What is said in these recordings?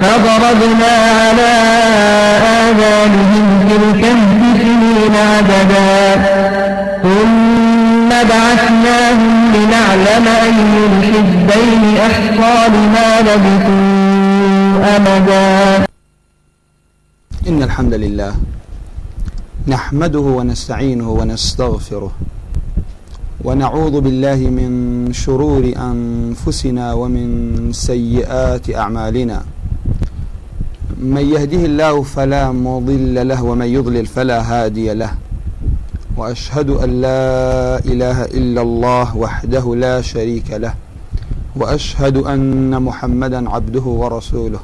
فضربنا على آذانهم في الكهف سنين عددا. ثم بعثناهم لنعلم أي الحزبين أحصى لما لبثوا أمدا. إن الحمد لله نحمده ونستعينه ونستغفره ونعوذ بالله من شرور أنفسنا ومن سيئات أعمالنا. من يهده الله فلا مضل له ومن يضلل فلا هادي له. وأشهد أن لا إله إلا الله وحده لا شريك له. وأشهد أن محمدا عبده ورسوله.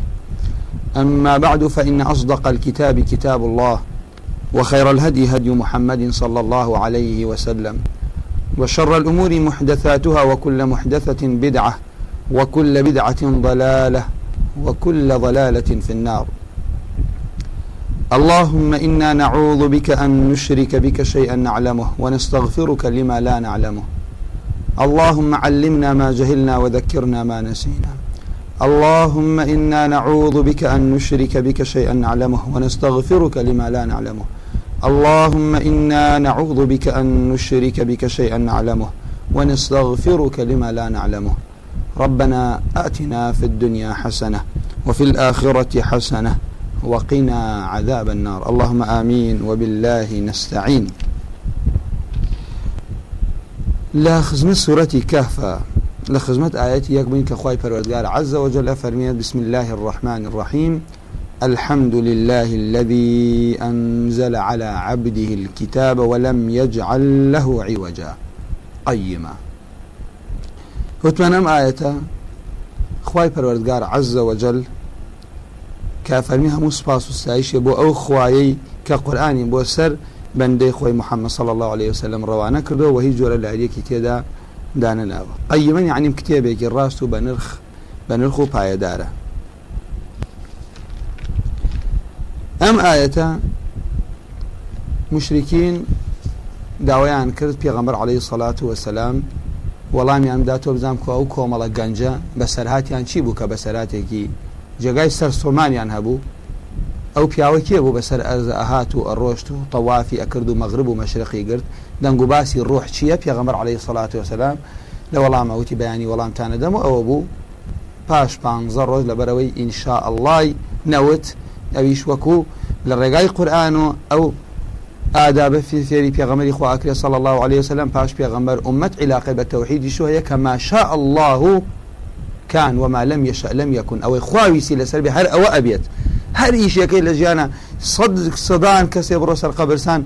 أما بعد فإن أصدق الكتاب كتاب الله وخير الهدي هدي محمد صلى الله عليه وسلم. وشر الأمور محدثاتها وكل محدثة بدعة وكل بدعة ضلالة. وكل ضلالة في النار. اللهم إنا نعوذ بك أن نشرك بك شيئا نعلمه ونستغفرك لما لا نعلمه. اللهم علمنا ما جهلنا وذكرنا ما نسينا. اللهم إنا نعوذ بك أن نشرك بك شيئا نعلمه ونستغفرك لما لا نعلمه. اللهم إنا نعوذ بك أن نشرك بك شيئا نعلمه ونستغفرك لما لا نعلمه. ربنا آتنا في الدنيا حسنة وفي الآخرة حسنة وقنا عذاب النار. اللهم آمين وبالله نستعين. لا خزمة سورة كهف. لا خزمة آياتي يقبين كخواي پروردگار. عز وجل فرميت بسم الله الرحمن الرحيم. الحمد لله الذي أنزل على عبده الكتاب ولم يجعل له عوجا. قيما. ام آية خواي پروردگار عز وجل كافرمي همو سپاس و ستایش بو أو خوایی بو سر بنده خوي محمد صلى الله عليه وسلم روانه كردو وهي جورا لعليك تيدا دانا لاوە قيما يعني ڕاست و بە نرخ بە نرخ و پایەدارە ئەم ئاەتە مشرکین داوایان عليه سەڵات وسلام وەڵامیاندا تۆ بزانام کو ئەو کۆمەڵە گەنجە بە سەرهاتیان چی بوو کە بە سەراتێکی جێگای سەر سۆمانیان هەبوو؟ ئەو پیاوە کێ بوو بەسەر ئەرزە ئەهات و ئەڕۆشت و تەوافی ئەکرد و مەغرب و مەشرقی گرت؟ دەنگ و باسی ڕۆح چییە پێغەمبەر عليه سەڵات وسلام لە وەڵامەوتی بەیانی وەڵامتانە دەم و ئەوە بوو. پاش پ ڕۆژ لەبەرەوەی ئینشاء اللهی نەوت ئەویش وەکو لە ڕێگای قورآن و ئەو ئادابە فێری پێغەمەری خواکرێ صلى الله عليه وسلم پاش پێغەمبەر ئومەت علاقی بە تەوحیدی شو هەیە کە ما شاء الله كان وما لم يشاء لم يكن ئەوەی خواویسی لەسەر بێ هەر ئەوە ئەبێت هەر ئیشەکەی لە ژیانە سەد سەدان کەسێ بڕۆ سەر قەبرسان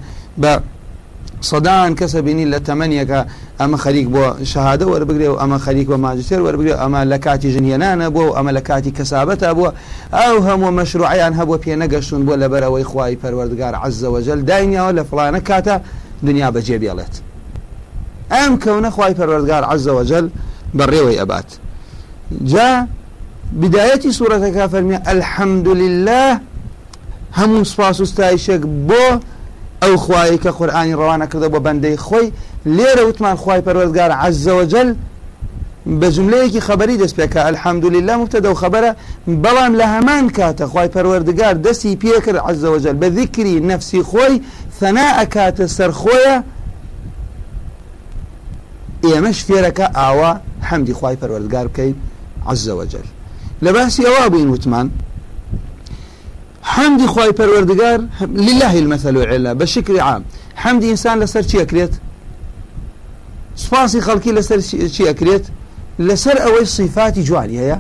سەدان کەسە بینی لە تەمەنیەکە ئەمە خەریک بۆ شەهادە وەربگرێ و ئەمە خەریک بە ماجستێر وەربگرێ ئەمە لە کاتی ژنیەنانە بووە و ئەمە لە کاتی کەسابەتە بووە. ئەو هەموو مەشروعیان هەبووە پێ نەگەشتون بۆ لەبەرەوەی خوای پەروەردگار عزەوەجل داینیاوە لە فلانە کاتە دنیا بەجێ بێڵێت. ئەم کەونە خوای پەروەردگار عزەوەجل بەڕێوەی ئەبات. جا بدايتي سورة كافر الحمد لله هم سپاس و ستایشێک بۆ ئەو خوای کە قورآانی ڕەوانە کردە بۆ بەندەی خۆی لێرە وتمان خی پەروەردگار عزەوەجل بە جملەیەکی خبری دەست پێکە الحەمدولله مبتەدە و خبرە بەڵام لە هەمان کاتە خی پەروەردگار دەستی پێکرد عزەوەجل بە ذیکری نفسی خۆی ثەنا ئەکاتە سەر خۆیە ئێمەش فێرەکە ئاوا حەمدی خی پەروەردگار بکەیت عزەوەجل لە باسی ئەوە بووین وتمان حمدی خی پەروەردگار لله المثل علا بە شکری عام. حمدی ئینسان لەسەر چی ئەکرێت؟ سپاسی خەڵکی لەسەر چی ئەکرێت؟ لەسەر ئەوەی صفاتی جوانی هەیە؟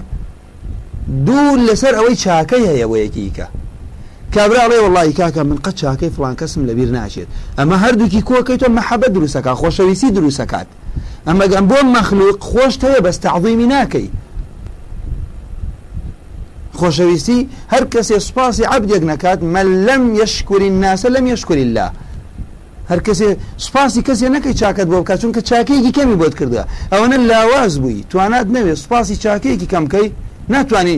دوو لەسەر ئەوەی چاکەی هەیە بۆ یەکیکە کابراڵێ وڵی کاکە من قەت چاکەی فلان کەسم لەبیر ناچێت. ئەمە هەردووکی کۆکەی تۆ مەحەبەت دروستەکە خۆشەویستی دروستەکات ئەمە گەم بۆ مەخلوق خۆش هەیە بەستەعظیمی ناکەی. خۆشەویستی هەر کەسێ سوپاسی عبدێک نکات من لەم یشکوری ناسە لەم یشکوری الله. هەر کەسێ سوپاسی کەسێ نەکەی چاکت بۆ بکات چونکە چاکەیەکی کەمی بۆت کردە ئەوەنە لاواز بووی توانات نەوێ سوپاسی چاکەیەکی کەمکەی ناتوانانی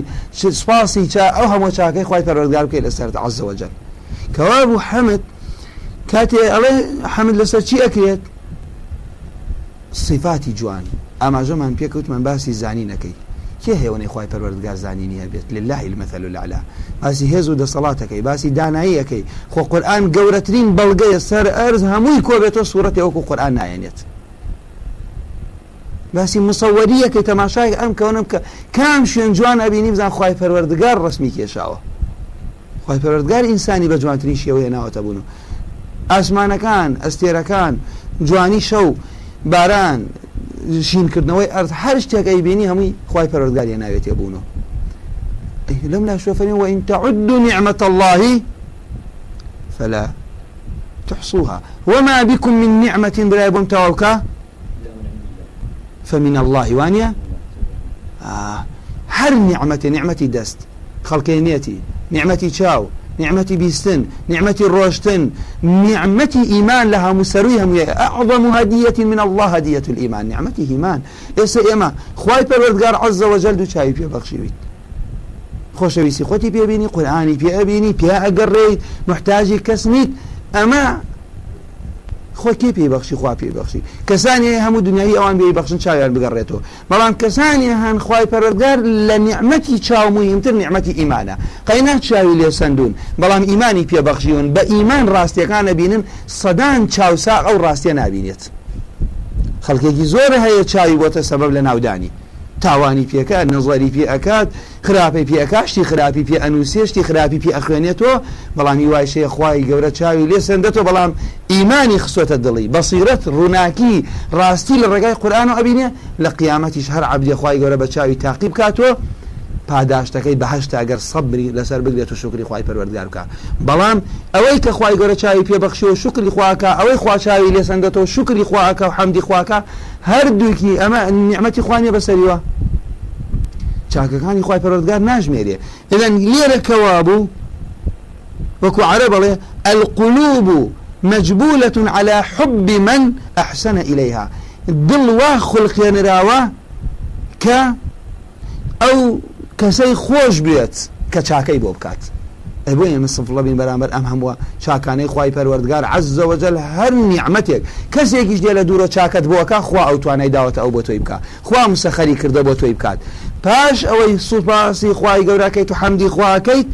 سوپاسی چا ئەو هەموو چاکەی خی پەرۆزگار بکەیت لەسەر عزەوەجل کەوا بوو حەمد کاتێ ئەڵێ حەمد لەسەر چی ئەکرێت؟ صفاتی جوان. ئاماژەمان پێکەوتمان باسی زانی نەکەی. کێ هێوەی خی پەروەردگار زانینی هەبێت؟ لله المثل الأعلى. باسی هێز و دەسەڵاتەکەی باسی داناییەکەی. خۆ قورآن گەورەترین بەڵگەیە سەر ئەرز هەمووی کۆبێتەوە سوورەتی وەکو قورآن نایەنێت. باسی مسەوەریەکەی تەماشای ئەم کەونم کە کام شوێن جوان ئەبینی بزان خی پەروەردگار ڕسمی کێشاوە. خی پەروەردگار ئینسانی بە جوانترین شێوەیە ناوەتە بوون. ئاسمانەکان ئەستێرەکان جوانی شەو باران شینکردنەوەی ئەرز هەر شتێکەی بینی هەمووی خی پەرۆزگاریە ناوێتێ بوونەوە لم لا شوفني وإن تعدوا نعمة الله فلا تحصوها. وما بكم من نعمة بلا يبون توكا فمن الله. وانيا آه. هر نعمة نعمتي دست خلقينيتي نعمتي تشاو نعمتي بيستن نعمتي روشتن نعمتي إيمان لها مسرويها أعظم هدية من الله هدية الإيمان نعمتي إيمان. إيسا إما خواهي پروردگار عز وجل دو چاوی پێ بەخشیویت خۆشەویستی خۆتی پێبینی قورآانی پێ ئەبینی پێ ئەگەڕێیت محتاجی کەس نیت. خۆ کێ پێی بەخشی خوا پێی بەخشی کەسانی هەموو دنیای ئەوان بێ بەخشن چاویان بگەڕێتەوە بەڵام کەسانی هەن خی پەرگار لە نیعممەتی چاو مهمتر نیعممەتی ئیمانە. قەینا چاوی لێ سندون بەڵام ئیمانی پێبەخشیون بە ئیمان ڕاستیەکانە بینن سەدان چاوسا ئەو ڕاستیە نبینێت خەڵکێکی زۆر هەیە چاوی بۆتە سەبب لە ناودانی. تاوانی پێکات نەزاری پێ ئەکات خراپی پێکاشتی خراپی پێ ئەنووسێشتی خراپی پێ ئەخوێنێتەوە. بەڵامی وای شەیە خوای گەورە چاوی لێ سندێتەوە بەڵام ئیمانی خسۆتە دڵی. بەسیرەت ڕووناکی ڕاستی لە ڕێگای قورآان و ئەبینێ لە قیامەتیش هەر عبدی خوای گەورە بە چاوی تاقیب کاتەوە پاداشتەکەی بەهشتا ئەگەر سەبری لەسەر بگرێت و شکری خی پەروەردگار بکە. بەڵام ئەوەی کە خی گەۆرە چاوی پێبخشی و شکری خواکە ئەوەی خواچاوی لێ سندێتەوە شکری خواکە و حەمدی خواکە هەردووکی ئەمە نیعممەتی خوانیە بەسەریوە. چاکەکانی خی پەرۆردگار ناژمێرێ ئەدەن لێرەکەوا بوو وەکو عرە بڵێ القلوب مجبولة على حب من أحسن إليها. دڵ وا خولقێنراوە کە ئەو کەسەی خۆش بێت کە چاکەی بۆ بکات. بۆ ئێمە سفڵە بین بەرامبەر ئەم هەمووە چاکانەی خی پەروەردگار عزەوەجل هەر نیعممەتێک. کەسێکیش دێ لە دوورە چاکت بۆکە خوا ئەو توانای داوەتە ئەو بۆ تۆی بکە خوا مسەخەری کردە بۆ تۆی بکات. پاش ئەوەی سوپاسی خی گەوراکەیت و حەمدی خواکەیت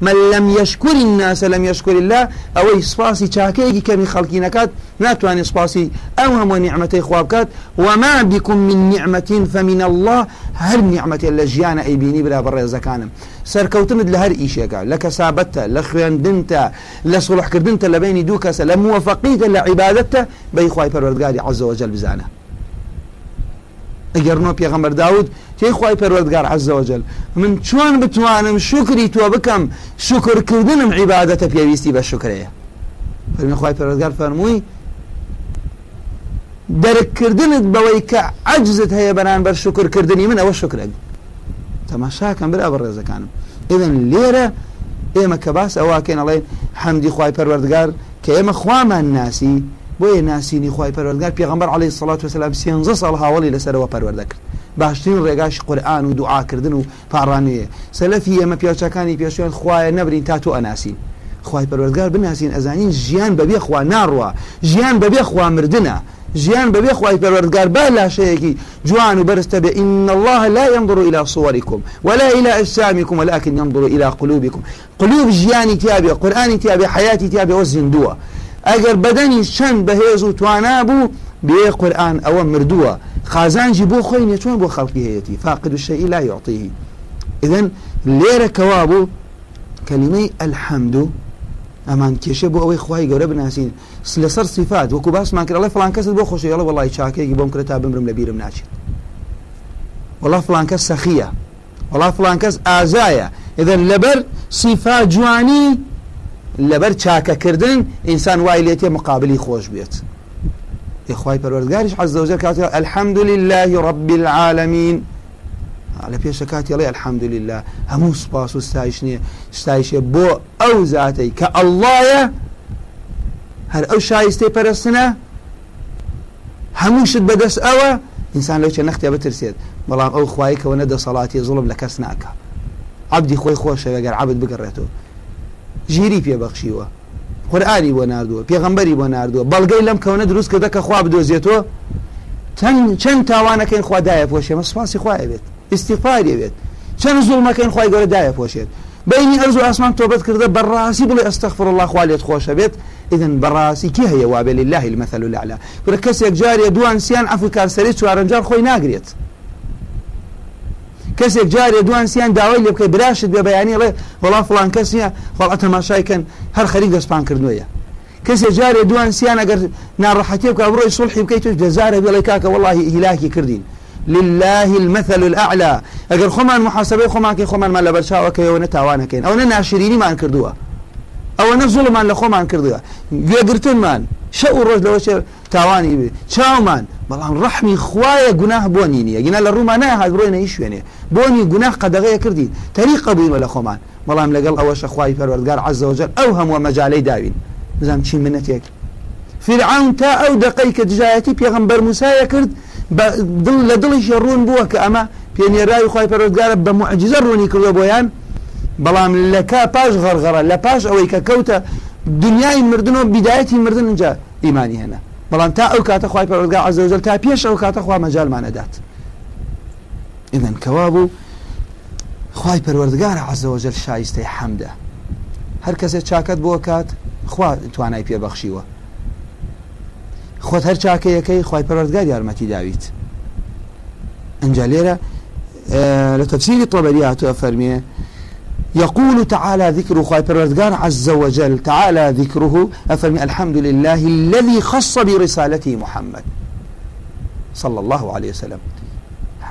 من لم يشكر الناس لم يشكر الله أو سپاسی چاکەیەکی کەمی خەڵکی نەکات ناتوانێت سپاسی ئەو هەموو نیعممەتی خوابکات وما بكم من نعمة فمن الله هەر نیعممەتێ لە ژیانە ئەیبینی برا بەڕێزەکانم سەرکەوتنت لە هەر ئیشێکە لە کەسابەتە لە خوێندنتە لە سڵحکردنتە لە بینی دوو کەسە لە مووەفقیتە لە عیباەتە بەیخوای پەروەردگاری عزەوەجل بزانە پێغەمبەر داود تێی خی پەروەردگار عزەوەجل. من چۆن بتوانم شکری تۆ بکەم شکرکردنم عیباەتە پێویستی بە شکرەیە. فەرمی خی پەروەردگار فەرمووی دەرککردنت بەوەی کە عجزت هەیە بەران بەر شکرکردنی من ئەوە شکرێک تەماشاکەم برا بە ڕێزەکانم. ئێدەن لێرە ئێمە کە باس ئەوواکەین ئەڵێ حەمدی خی پەروەردگار کە ئێمە خوامان ناسی بۆیە ناسینی خی پەروەردگار پێغمبەر عليه سڵات وسلام سێنزە ساڵ هاوڵی لەسەرەوە پەروەردە کرد. باشترین ڕێگاش قورآان و دوعاکردن و پاڕانەیە سەلەفی ئێمە پیاچەکانی پێشیان خوایە نەبرین تا تۆ ئەناسین. خی پەروەردگار بناسین ئەزانین ژیان بەبێ خوا ناڕوە ژیان بەبێ خوا مردنە. ژیان بەبێ خی پەروەردگار با لاشەیەکی جوان و بەرزتە بێ إن الله لا ينظر إلى صوركم ولا إلى أجسامكم ولكن ينظر إلى قلوبكم. قلوب ژیانی تیاابێ قورآانی تیاابێ حياتی تیاابێ وە زیندووە. ئەگەر بەدەنی چەند بەهێز و توانا بوو بێ قورآن ئەوە مردووە خازانجی بۆ خۆی نێچۆن بۆ خەڵکی هەیەی فاقد الشيء لا يعطيه إذن لێرە کەوا بوو کەلیمەی ئەلحەمدو ئەمان کێشە بۆ ئەوەی خی گەورە بناسیین لەسەر سیفات وەکو باسمان کردڵی فلان کەست بۆ خۆشیڵە وڵی چاکێکی بۆم کرێت تا بمرم لە بیرم ناچێت وڵا فلان کەس سەخیە وڵا فلان کەس ئازایە ئذن لەبەر سیفا جوانی لەبەر چاکەکردن ئینسان وای لێتێ مقابلی خۆش بێت. خی پەروەردگاریش حەز دەوزە کاتێ الحەمد لله رب العالمین لە پێشە کاتیڵێ الحەمدلله هەموو سپاس و ستایش نیە ستایشێ بۆ ئەو زاتەی کە ئەلهە هەر ئەو شایستەی پەرستنە هەموو شت بەدەست ئەوە ئینسان لەو چێ نەختێ بترسێت. بەڵام ئەو خوایکەوە نەدەسەڵاتی زڵم لە کەس ناکە. عبدی خۆی خۆشەوەگەر عبد بگەڕێتەوە. ژیری پێبەخشیوە. قورآانی بۆ نردووە پێغمبەری بۆ نردووە بەڵگەی لەم کەونە دروست کردە کە خوا بدۆزیێتەوە. چەند تاوانەکەین خوادایە پۆشێ مە سپاسی خوایە بێت استیفاری بێت چەند زوڵمەکەین خی گەورە دایە پۆشێت. بینی ئەرز و ئاسمان تۆبەت کردە بەڕاستی بڵێ ئەستەخفر الله خوالێت خۆشە بێت. إذن بەڕاستی کی هەیە وابێ لله المثل الأعلى. ورە کەسێک جارێ دوان سیان ئەف کارسەری چوارەنجار خۆی ناگرێت. کەسێک جارێ دوان سیان داوای لێ بکەی براشت بێ بەیانی ڵێ وڵا فلان کەسیە خۆڵ تەماشایکەن هەر خەریک دەستپان کردوویە کەسێک جارێ دوان سیان ئەگەر ناڕەحەتی بکە بڕۆی سڵحی بکەیت توش دەزارە بێڵی کاکە والله هیلاکی کردین لله المثل الأعلى. ئەگەر خۆمان محاسبەی خۆمانکەی خۆمانمان لە بەرچاوەکەیەوە نەتاوانەکەین ئەو نە ناشرینیمان کردووە ئەوە نە زوڵمان لە خۆمان کردووە. گوێگرتنمان شە و ڕۆژ لەوە تاوانی بێ. چاومان. بەڵام ڕحمی خوایە گوناه بۆنی نییە گینا لە ڕوومان نایهات بڕۆینە هیچ شوێنێ. بۆنی گوناه قەدەغەیە کردین تەری قبوویمە لە خۆمان. بەڵام لەگەڵ ئەوەشە خوای پەروەردگار عەزەوجل ئەو هەمووە مەجالەی داوین. نزانام چی منەتێک؟ فرعون تا دقەی کە دژایەتی پێغەمبەر موسایە کرد دڵ لە دڵیشی ڕوون بووە کە ئەمە پێنێراوی خی پەرۆزگارە بە معجززە ڕوونی کردو بۆیان. بەڵام لەکا پاش غەرغەرە لە پاش ئەوەی کە کەوتە دنیای مردن و بیدایەتی مردن اینجا ئیمانی هێنا بەڵام تا ئەو کاتە خی پەرۆزگار عزەوجل تا پێش ئەو کاتە خوا مەجالمانەدات ئذن کەوا بوو خی پەروەردگارە عزەوەجل شایستەی حەمدە. هەر کەسێک چاکەت بۆ کات خوا توانای پێبەخشیوە. خۆت هەر چاکەیەکەی خی پەروەردگار یارمەتی داویت. ئەجا لێرە لە تەفسیری طبەری هاتووە فەرمیێ يقول تعالى ذكر خواهي پروردگار عز وجل. تعالى ذكره. أفرمي الحمد لله الذي خص برسالته محمد صلى الله عليه وسلم.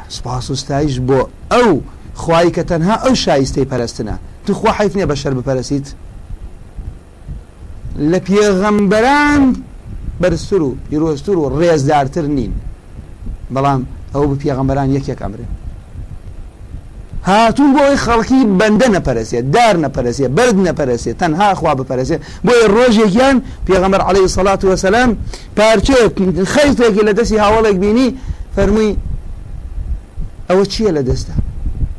سپاس استایش بۆ ئەو خوای کە تەنها ئەو شایستەی پەرستنە تو خوا حیف نییە بەشەر بپەرسیت لە پێغەمبەران بەرزتر و پیرۆستتر و ڕێزدارتر بە ئەمرێن هاتوون بۆی خەڵکی بەندە نەپەرسێت دار نەپەرسێت برد نەپەرسێت تەنها خوا بپەرسێت بۆی ڕۆژێکیان پێغەمبەر عليه سەڵات وسلام پارچێت خەیتێکی لە دەستی هاوڵێک بینی فەرمووی ئەوە چییە لە دەستە؟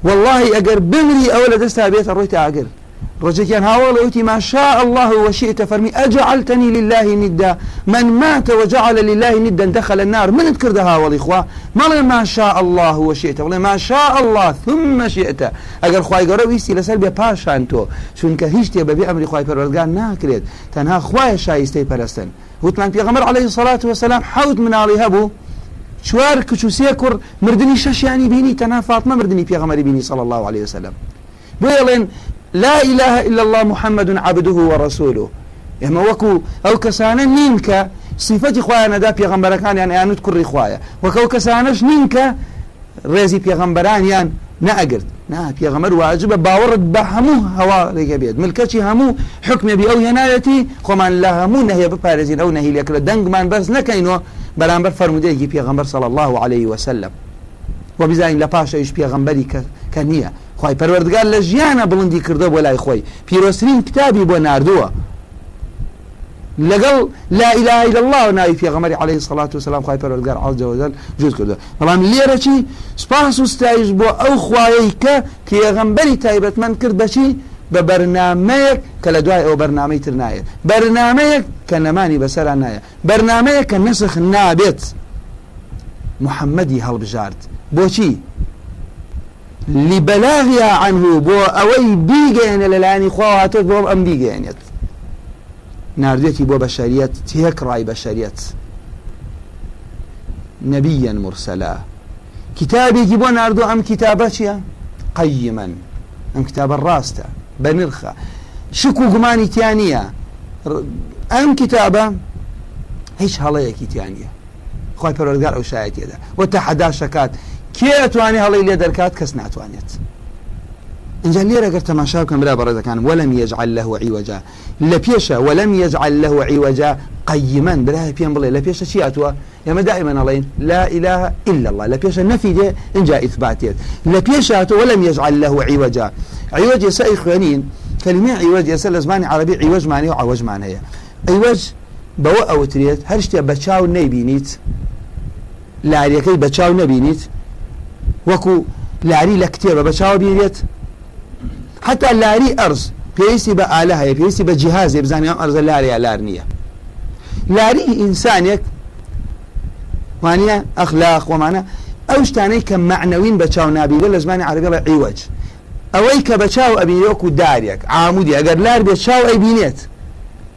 والله ئەگەر بمری ئەوە لە دەستا بێتە ڕۆی تاگر ڕۆژێکیان وتی ما شاء الله وشئت فرمي أجعلتني لله ندا. من مات وجعل لله ندا دخل النار. من تكردها والإخوة ما ما شاء الله وشئت. والله ما شاء الله ثم شئت. أجر خواي قرأ ويستي لسر بيا باشان تو. چونکە هیچ تێ بەبێ ئەمری خی پەروەردگار ناکرێت تەنها خوایە شایستەی پەرستن وتمان پێغەمبەر عليه الصلاة والسلام حوت مناڵی هەبوو چوار کچ و سێ کوڕ مردنی شەشیانی بینی. تەنها فاتمە مردنی پێغەمەری بینی صلى الله عليه وسلم. بۆڵێن لا إله إلا الله محمد عبده ورسوله. ئێمە وەکو ئەو کەسانە نین کە سیفەتی خۆیانەدا پێغمبەرەکانیان یانوت کوڕی خوایە وەکەو کەسانش نین کە ڕێزی پێغمبەرانیان نەئەگرت نا پێغەمەر واجبە باوەڕت بە هەموو هەواڵێکە بێت ملکەچی هەموو حکمێ بی ئەو هێنایەتی خۆمان لە هەموو نەهەیە بپارێزین ئەو نەهیلێکرە دەنگمان بەرز نەکەینەوە بەرامبەر فرمودەیەکی پێغمبەر صلى الله عليه وسلم. وبزاین لە پاشەیش پێغمبەری کە نییە خی پەروەردگار لە ژیانە بڵندی کردو بۆ لای خۆی. پیرۆسترین کتابی بۆ نردووە لەگەڵ لا إله إلا الله و ناوی پێغەمەری عليه الصلاة والسلام خی پەروەردگار عز وجل جوز کردو بەڵام لێرە چی؟ سپاس و ستایش بۆ ئەو خوایەی کە پێغەمبەری تایبەتمەند کرد بەچی بە بەرنمەیەک کە لە دوای ئەو بەرنمەی تر نایێت بەرنمەیەک کە نەمانی بەسەران نایە. بەرنمەیە کە نسخ نابێت. محەممەدی هەڵبژارد. بۆچی لبلاغها عنه بۆ ئەوەی بیگەێنە لەلایانی خواهاتێت بۆ ئەم بیگەێنێت نردێتی بۆ بەشریەت تێک ڕای بەشریەت نبيا مرسلا. کتابێکی بۆ نردوو ئەم کتابە چییە قەیمەن ئەم کتابە ڕاستە بە نرخە شک و گومانی تیانە ئەم کتابە هیچ هەڵەیەکی تیانە خی پەرۆرگار ئەو شایەتێدا وە تا حەدا شکات کێ ئەتوانێ هەڵی لێ دەرکات؟ کەس ناتوانێت. اینجا لێرە گەر تەماشا بکەم برا بەڕێزەکان. وەلم یجعل له عیوەجا لە پێشە وەلم یجعل له عیوەجا قيما. براه بيان بڵێ لە پێشە چی هاتووە؟ ئێمە دائما ئەڵێن لا إله إلا الله. لە پێشە نەفی دێ اینجا ئیثباتێت لەم يجعل له عوجا. عوج ێسا خوێنین. کلمە عوج ێسا لە زمانی عربی عوج معنی و عوجمان هەیە عوج بەوە ئەوترێت هەر شتێ بە چاو نەیبینیت. لاریەکەی بە چاو نەبینیت. وەکو لاری لە کتێبە بە چاو بینێت حتا لاری ئەرز پێویستی بە ئالە هەیە پێویستی بە جیهازێ بزانانی ئەرزە لاریا لار نییە. لاری ئینسانێک وانە ئەخلاق ومانە ئەو شتانەی کە معنەوین بە چاو نابیوە لە زمانی عربی بە عیوەج. ئەوەی کە بە چاو ئەبیوەکو دارێک عامودی ئەگەر لار بێت چاو ئەی بینێت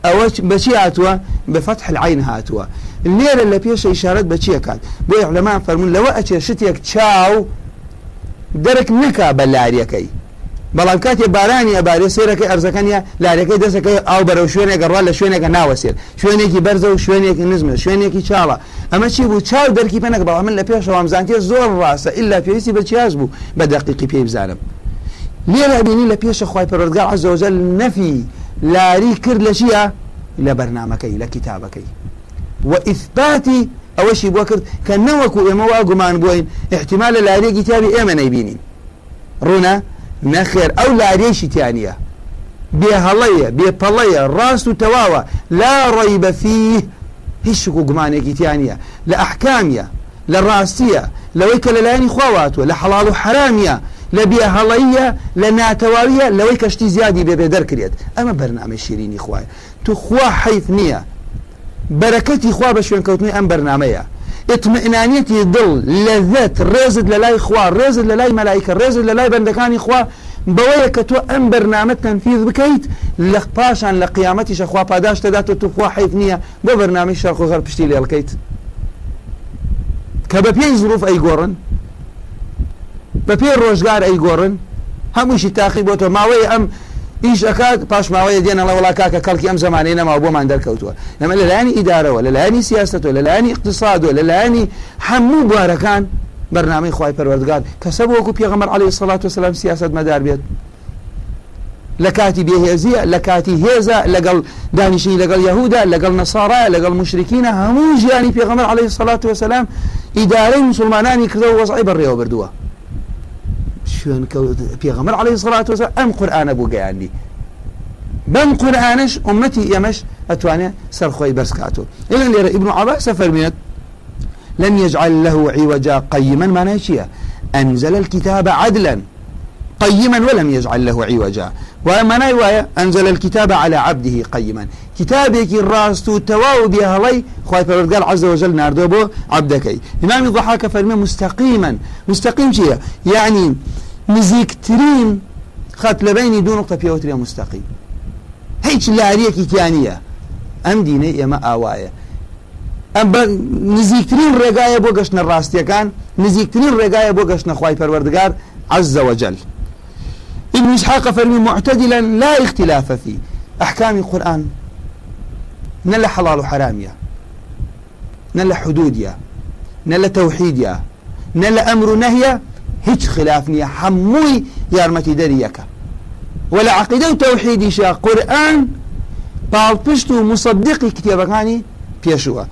ئەوە بەچی هاتووە؟ بە فتح العین هاتووە. لێرە لە پێش ئیشارەت بە چیەکات بۆ لەمان فەرمون لەوە ئەچێ شتێک چاو دەرک نکا بە لاریەکەی. بەڵام کاتێ بارانی ئەبارێ سێرەکەی ئەرزەکەنیە لارەکەی دەستەکەی ئاو بەرەو شوێنێکە ڕوا لە شوێنێکە ناوەسێت شوێنێکی بەرزە و شوێنێکی نزمە شوێنێکی چاڵە. ئەمە چی بوو؟ چاو دەرکی پێنەک بەڵام من لە پێشەوە ئەمزانتێ زۆر ڕاستە. ئللا پێویستی بە چیاز بوو؟ بە دەقیقی پێی بزانم. لێرە بینی لە پێشە خی پەرۆردگار عزەوجل نەفی لاری کرد لە چیە؟ لە بەرنمەکەی لە کتابەکەی. و ئیثباتی ئەوەشی بۆ کرد کە نەوەکو ئێمە وا گومان بووین احتیمال لە لارێکی تابی ئێمە نەیبینین ڕوونە نەخێر ئەو لارێشی تیانە بێ هەڵەیە بێ پەڵەیە ڕاست و تەواوە لا ڕێی بەفی هیچ شک و گومانێکی تیانە لە ئەحکامیە لە ڕاستیە لەوەی کە لەلایانی خواواتوە لە حەڵال و حرامیە لە بێ هەڵەیە لە ناتەواویە لەوەی کەشتی زیادی بێبێ دەرکرێت ئەمە بەرنامە شیرینی خوای تو خوا حیف نییە بەرەکەتی خوا بە شوێنکەوتنی ئەم بەرنمەیە. اطمئنانیەتی دڵ لەذەت ڕێزت لە لای خوا ڕێزت لە لای مەلایکە ڕێزت لە لای بەندەکانی خوا بەوەیە کە تۆ ئەم بەرنامە تەنفیز بکەیت لە پاشان لە قیامەتی شەخوا پاداشتەدات و توخوا حیف نییە بۆ بەرنامی شەرخ و غەر پشتی لێڵکەیت کە بە پێی زروف ئەیگۆڕن بە پێی ڕۆژگار ئەیگۆڕن هەمووشی تاقی بۆ تۆ ماوەی ئەم ئیش ئەکات پاشماوەیە دێنە لە وڵا کاکە کەڵکی ئەم زمانەی نەما بۆمان دەرکەوتووە. ئەمە لەلایانی ئیدارەوە لەلایانی سیاستەوە لەلایانی اقتصادوە لەلایانی هەموو بوارەکان بەرنامەی خی پەروەردگار. کەسە بۆکو پێغەمەر عليه سڵات و سلام سیاست مەدار بێت. لە کاتی بێهێزیە لە کاتی هێزە لەگەڵ دانیشی لەگەڵ یهودا لەگەڵ نەسارایە لەگەڵ مشرکینە هەموو ژیانی پێغەمەر عليه سڵات وسلام ئیدارەی مسلمانانی کردەوە وەزعی بەڕێوە بردووە. شوێن پێغەمەر عليه سڵات وسلام ئەم قورآانە بوو گەیاندی بەم قورآانش ئومەتی ئێمەش ئەتوانێت سەرخۆی بەرزکاتۆ إذن لێرە ابن عباس فەرمێت لم يجعل له عوجا قيما ما ناشيا أنزل الكتاب عدلا. قيما ولم يجعل له عوجا. وما نايوايا أنزل الكتاب على عبده قيما كتابك الراس تواو بها لي خواهي فرقال عز وجل ناردو بو عبدك إمام الضحاك فرمي مستقيما مستقيم شيء يعني نزيكترين خط لبيني دون نقطة بيوتريا مستقيم هيك لاريك تيانية أم ديني يما آوايا ئەم نزیکترین ڕێگایە بۆ گەشتە ڕاستیەکان نزیکترین ڕێگایە بۆ گەشتە خی پەروەردگار عز وجل ابن إسحاق فرمي معتدلا لا اختلاف فيه. أحكام القرآن نلا حلال وحرامية نلا حدودية. نلا توحيدية. نلا أمر نهي هيج خلافنية حموي يارمتي دريك ولا عقيدة وتوحيدي شا قرآن بالبشت مصدقي كتابكاني بيشوها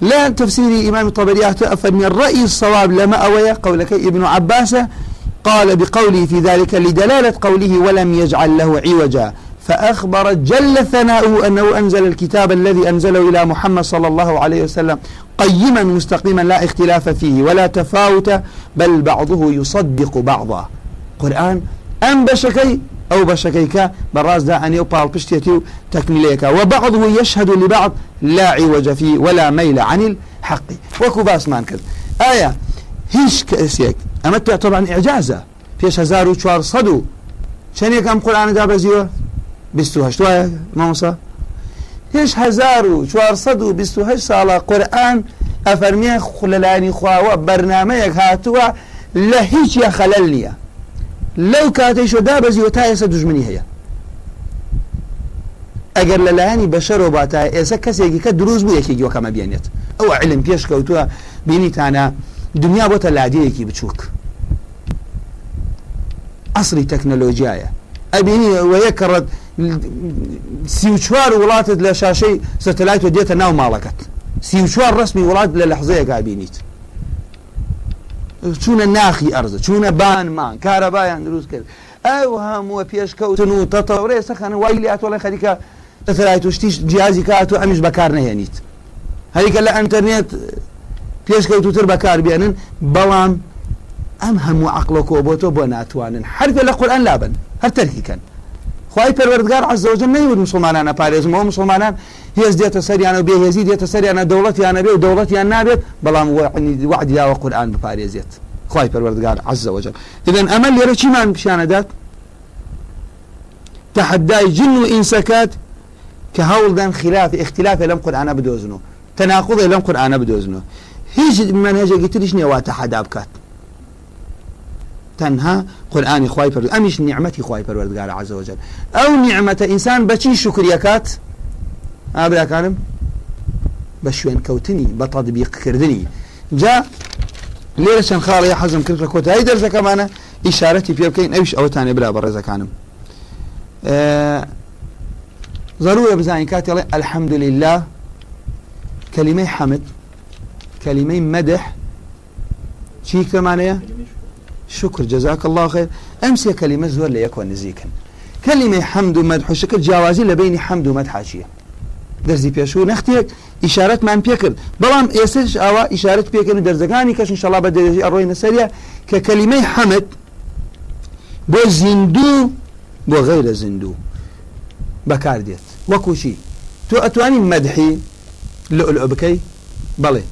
لا تفسير إمام الطبري من الرأي الصواب لما أوي قولك ابن عباس قال بقوله في ذلك لدلالة قوله ولم يجعل له عوجا. فأخبر جل ثناؤه أنه أنزل الكتاب الذي أنزله إلى محمد صلى الله عليه وسلم قيما مستقيما لا اختلاف فيه ولا تفاوت بل بعضه يصدق بعضا. قرآن أم بشكي أو بشكيك براز دا أن يوبال بشتيتي تكمليك وبعضه يشهد لبعض لا عوج فيه ولا ميل عن الحق. وكو باس مان كذ آية هيش كأسيك. أما طبعا إعجازة. فيش هزار وشوار صدو. شنيك أم قرآن دا بزيوه بستو هشتوه موسى هیچ هزار و چوارسەد و بیست و هەشت ساڵە قورآن ئەفەرمیە خولەلانی خواوە بەرنمەیەک هاتووە لە هیچ یا خەلەل نییە لەو کاتێشۆ دابەزیوە تا ئێستا دژمنی هەیە ئەگەر لەلایانی بەشەرۆ باتە ئێستا کەسێکی کە دروست بوو یەکێکی وەکەمە بێنێت ئەوە علم پێش کەوتووە بینیتانە دنیا بۆتە لادەیەکی بچووک ئەسری تەکنەلۆژیایە ئەبینی وەیە کەڕەت سی و چوار وڵاتت لە شاشەی سەتەلایت و دێتە ناو ماڵەکەت. سی و چوار ڕسمی وڵات لە لەحزەیەکا بینیت چونە ناخی ئەرزە چونە بانمان کارەبایان دروست کرد. ئەو هەمووە پێشکەوتن و تەتەڕێ سەخەن وای لاتۆڵی خەریکە دەسەلایت توشتیش جیازی کات و ئەمیش بەکار نهێنیت هەریکە لە ئەتەرنێت پێشکەوتوتر بەکار بێنن بەڵام ئەم هەموو عقلۆکۆ بۆ تۆ بۆ ناتوانن. هەرگە لە قورآن لابن هەر تەرکیکەن. خی پەروەردگار عزەوجل نەیوت مسلمانانە پارێزمەوە مسلمانان هێز دێتە سەریانە و بێهێزی دێتە سەریانە دەوڵەتیانە بێ و دەوڵەتیان نابێت بەڵام وعدیاوە قورآن بپارێزێت خی پەروەردگار عزەوجل إذن ئەمە لێرە چیمان پیشانەدات تحدای جن و ئینسەکات کە هەوڵدان خلاف اختلافە لەم قورآانە بدۆزنەوە تەناقڵی لەم قورآانە بدۆزنەوە هیچ منهجێکی تریش نیە واتە حدا بکات. تەنها قورآانی خی پر ئەمیش نیعممەتی خی پەروەردگارە عزەوەجل ئەو نیعممەتە ئینسان بەچی شکریەکات ئابراکانم بە شوێن کەوتنی بە تەدبیقکردنی جا لێرە چەند خاڵی حەزم کرد لە کۆتایی دەرزەکەمانە ئیشارەتی پێ بکەین ئەوش ئەوتانێ برا بە ڕێزەکانم بزاني كاتي الحمد لله كلمة حمد كلمة مدح. شي شکر جزاك الله خير ئەمسێ کەلیمە زۆر لە یەکۆ نزیکن. کەلیمەی حەمد و مەدحوشەکە جیاوازی لە بینی حەمد و مەدحاشیە دەرزی پێشوو نەختێک ئیشارەتمان پێکرد بەڵام ئێسش ئاوا ئیشارەت پێکرد و دەرزەکانی کەشن شڵا بە دەرێژی ئەڕۆی نەسەریە کە کەلیمەی حەمد بۆ زیندوو بۆ غەیرە زیندوو. بەکار دێت. وەکوچی تۆ ئەتوانی مەدحی لەلو بکەی؟ بەڵێ.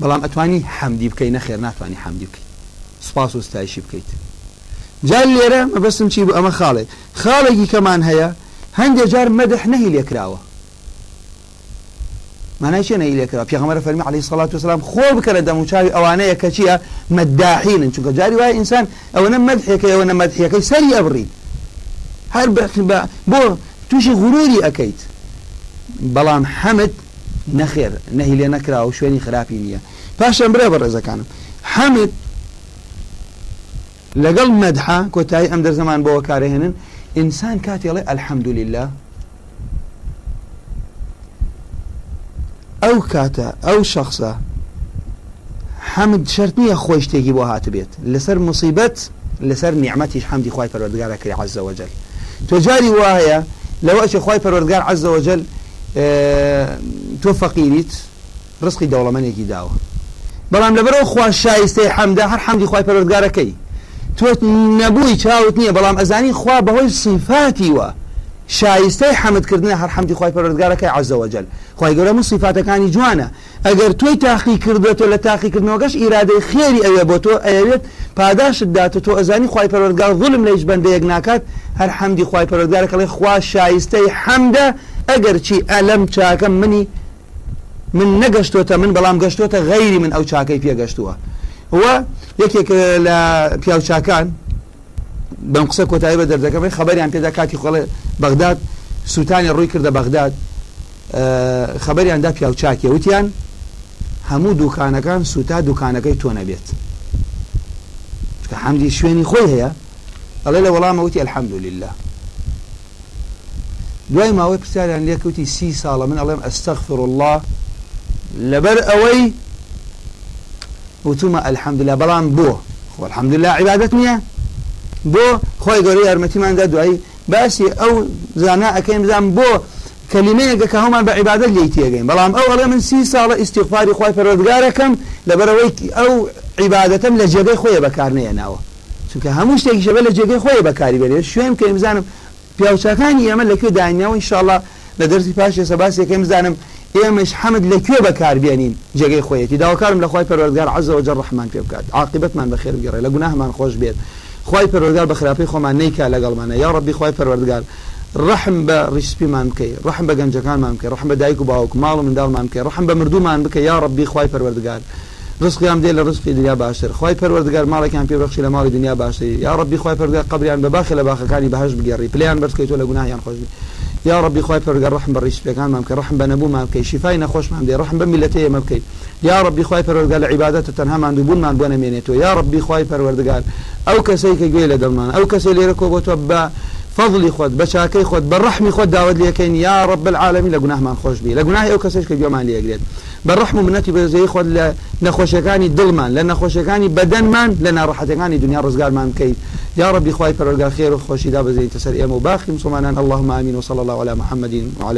بەڵام ئەتوانی حەمدی بکەی نەخێر ناتوانانی حەمدی بکەی. سپاس و ستایشی بکەیت. جار لێرە مەبەستم چی بوو ئەمە خاڵێ. خاڵێکی کەمان هەیە هەندێک جار مەدح نەهی لێکراوە. مانای چێ نەی لێکرا پێغەمبەر فەرمی عەلەیهی سەڵات وسلام خۆ لە دەموچاوی ئەوانەیە کە چییە؟ مەداحینن. چونکە جاری وایە ئینسان ئەوەنە مەدحێکەکەی ئەوەنە مەدحیەکەی سەری ئەبڕی هەر بۆ تووشی غروری ئەەکەیت بەڵام حەمد نەخێر نەهی لێ نەکرا و شوێنی خراپی نییە. پاشان برێ بە ڕێزەکانم. حەمد لەگەڵ مەدحا کۆتایی ئەم دەرزەمان بۆەوە کارهێنن ئینسان کاتێڵێ ئەلحەمدولله ئەو کاتە ئەو شخصە حەمد شرت نییە خۆی شتێکی بۆ هات بێت. لەسەر مصیبەت لەسەر نیعممەتیش حەمدی خی پەروەردگارە کری عزەوەجل تۆ جاری وایە لەوەش خی پەروەردگار عزەوەجل تۆ فەقیریت ڕسقی دەوڵەمەنێکی داوە. بەڵام لەبەرەوە خوا شایستەی حەمدا هەر حەمدی خی پەرۆردگارەکەی تۆ نەبووی چاوت نییە. بەڵام ئەزانی خوا بەهۆی صفاتی وە شایستەی حەمدکردنە هەر حەمدی خی پەرۆردگارەکەی عزەوەجل خی گەورە من صفاتەکانی جوانە. ئەگەر توی تاقی کردێتەوە لە تاقیکردنەوەگەش ئیرادەی خێری ئەوێ بۆ تۆ ئەوێت پاداشت داتە تۆ ئەزانی خی پەرۆردگار ظلم لە هیچ بەندەیەک ناکات هەر حەمدی خی پەرۆردگارەکەڵی خوا شایستەی حەمدە. ئەگەر چی ئەلم چاکەم منی من نەگەشتۆتە من بەڵام گەشتۆتە غەیری من ئەو چاکەی پێگەشتووە. وە یەکێک لە پیاوچاکان بەم قسە کۆتایی بە دەردەکەم خبریان پێدا کاتی خۆڵێ بەغداد سووتانی ڕووی کردە بەغداد خبریاندا پیاوچاکێ وتیان هەموو دوکانەکان سوتا دوکانەکەی تۆ نەبێت. حەمدی شوێنی خۆی هەیە ئەڵێ لە وەڵامەوتی الحەمدولله دوای ماوەی پرسیاریان لێکوتی سی ساڵە من ئەڵێم ئەستەغفر الله لەبەر ئەوەی وتومە ئەلحەمدلله بەڵام بۆ. الحەمدلله عیبادەت نییە؟ بۆ خۆی گەۆری یارمەتیماندا دوایی. باسی ئەو زانا ئەەکەیم بزان بۆ کەلیمەیەگە کە هەمان بە عیبادت لی تێگەین بەڵام ئەو ئەڵێ من سی ساڵە ئیسیغفاری خۆی پەرۆدگارەکەم لەبەرەوەی ئەو عیباەتم لە جێگەی خۆی بەکارنەیە ناوە چونکە هەموو شتێکی شەبە لە جێگەی خۆی بەکاری بێت شوێن کە بزانم پیاوچەکانی ئێمە لەکوێ داینەوە انشاءله لە دەرسی پاش ێسە باسێکم بزانم ئێمەش حەمد لەکوێ بەکاربیێنین جێگەی خۆیەتی؟ داواکارم لە خۆی پەروەردگار عزەوە جە ڕحمان پێ بکات. عاقبەتمان بەخێر بگەڕێ لە گوناهمان خۆش بێت. خی پەروەردگار بە خراپی خۆمان نیکا لەگەڵمانە یا ڕبی خی پەروەردگار ڕحم بە ڕیسپیمان بکەی ڕحم بە گەنجەکانمان بکەی ڕحم بە دایک و باوک ماڵ و منداڵمان بکەی ڕحم بە مردومان بکە یا ڕبی خی پەروەردگار ڕزقیان دێ لە ڕزقی دنیا باشتر. خی پەروەردگار ماڵێکیان پێبخشی لە ماڵی دنیا باشتر یا ڕبی خی پەروەردگار قبریان بە باخی لە باخەکانی بەهش بگەڕی پلیان بەرزکەیت تۆ لە گوناهیان خۆشبی یا ربی خی پەرگە ڕحم بە ڕیسپەکانمان بکە ڕحم بە نەبوومان بکەی شیفای نەخۆشمان دێ ڕحم بە میلەتەیە مە بکەیت یا ربی خی پەرگە لە عیباەتە تەنهامان دووبوونمان بۆ نەمێنێتەوە یا ربی خی پەروەردگار ئەو کەسەی کە گوێ لە دڵمان ئەو کەسی لێرە کۆ بۆ فضلی خۆت بەچاکەی خۆت بە ڕحمی خۆت داوت لەکەین یا ڕب العالمی لە گوناهمان خۆش بی. لە گوناهی ئەو کەسش کە گوێمان لێگرێت بە ڕحم و منەتی بەزەی خۆت لە نەخۆشیەکانی دڵمان لە نەخۆشیەکانی بەدەنمان لە ناڕەحەتەکانی دنیا ڕزگارمان بکەیت یا ربی خوای پەرۆرگار خێر و خۆشیدا بەزەی تەسەر ئێمە و باخی مسلمانان. اللهم آمين وصلى الله على محمد وعلى